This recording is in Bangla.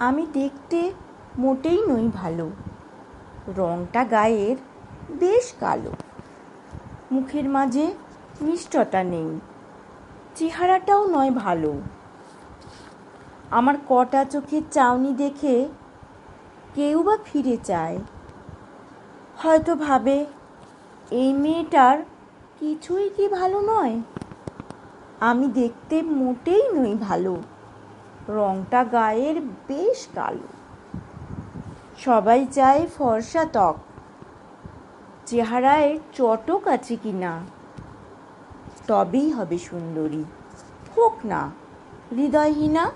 আমি দেখতে মোটেই নই ভালো। রংটা গায়ের, বেশ কালো। মুখের মাঝে মিষ্টতা নেই। চেহারাটাও নয় ভালো। আমার কটা চোখের চাউনি দেখে কেউ বা ফিরে চায়। হয়তো ভাবে, এই মেয়েটার কিছুই কি ভালো নয়? আমি দেখতে মোটেই নই ভালো। রংটা গায়ের বেশ কালো। সবাই চায় ফর্সা ত্বক। চেহারায় চটক আছে কি না? তবেই হবে সুন্দরী। হোক না, হৃদয়হীনা